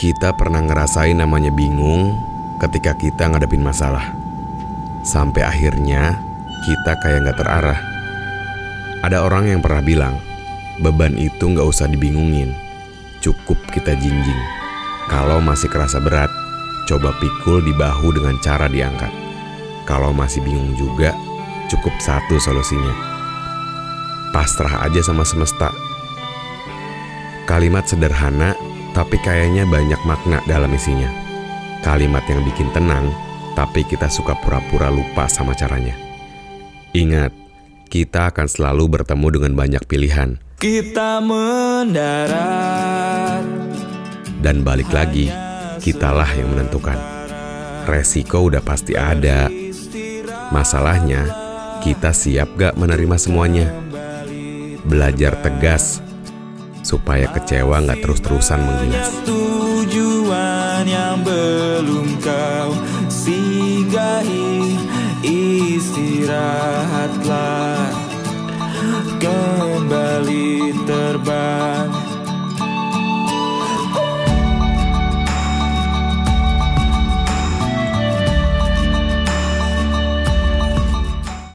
Kita pernah ngerasain namanya bingung ketika kita ngadepin masalah. Sampai akhirnya kita kayak nggak terarah. Ada orang yang pernah bilang, beban itu nggak usah dibingungin, cukup kita jinjing. Kalau masih kerasa berat, coba pikul di bahu dengan cara diangkat. Kalau masih bingung juga, cukup satu solusinya. Pasrah aja sama semesta. Kalimat sederhana tapi kayaknya banyak makna dalam isinya. Kalimat yang bikin tenang, tapi kita suka pura-pura lupa sama caranya. Ingat, kita akan selalu bertemu dengan banyak pilihan. Kita mendarat Dan balik lagi, kitalah yang menentukan. Resiko udah pasti ada. Masalahnya, kita siap gak menerima semuanya? Belajar tegas, supaya kecewa nggak terus-terusan menghilang. Tujuan yang belum kau singgahi